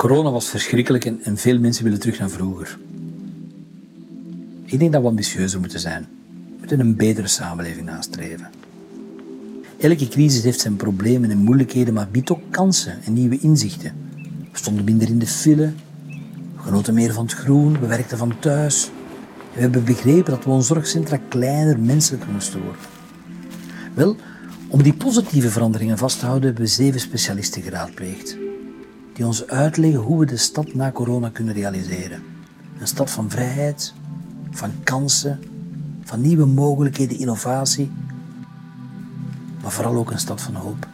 Corona was verschrikkelijk en, veel mensen willen terug naar vroeger. Ik denk dat we ambitieuzer moeten zijn. We moeten een betere samenleving nastreven. Elke crisis heeft zijn problemen en moeilijkheden, maar biedt ook kansen en nieuwe inzichten. We stonden minder in de file, we genoten meer van het groen, we werkten van thuis. We hebben begrepen dat we onze zorgcentra kleiner, menselijker moesten worden. Wel, om die positieve veranderingen vast te houden, hebben we zeven specialisten geraadpleegd. Die ons uitleggen hoe we de stad na corona kunnen realiseren. Een stad van vrijheid, van kansen, van nieuwe mogelijkheden, innovatie, maar vooral ook een stad van hoop.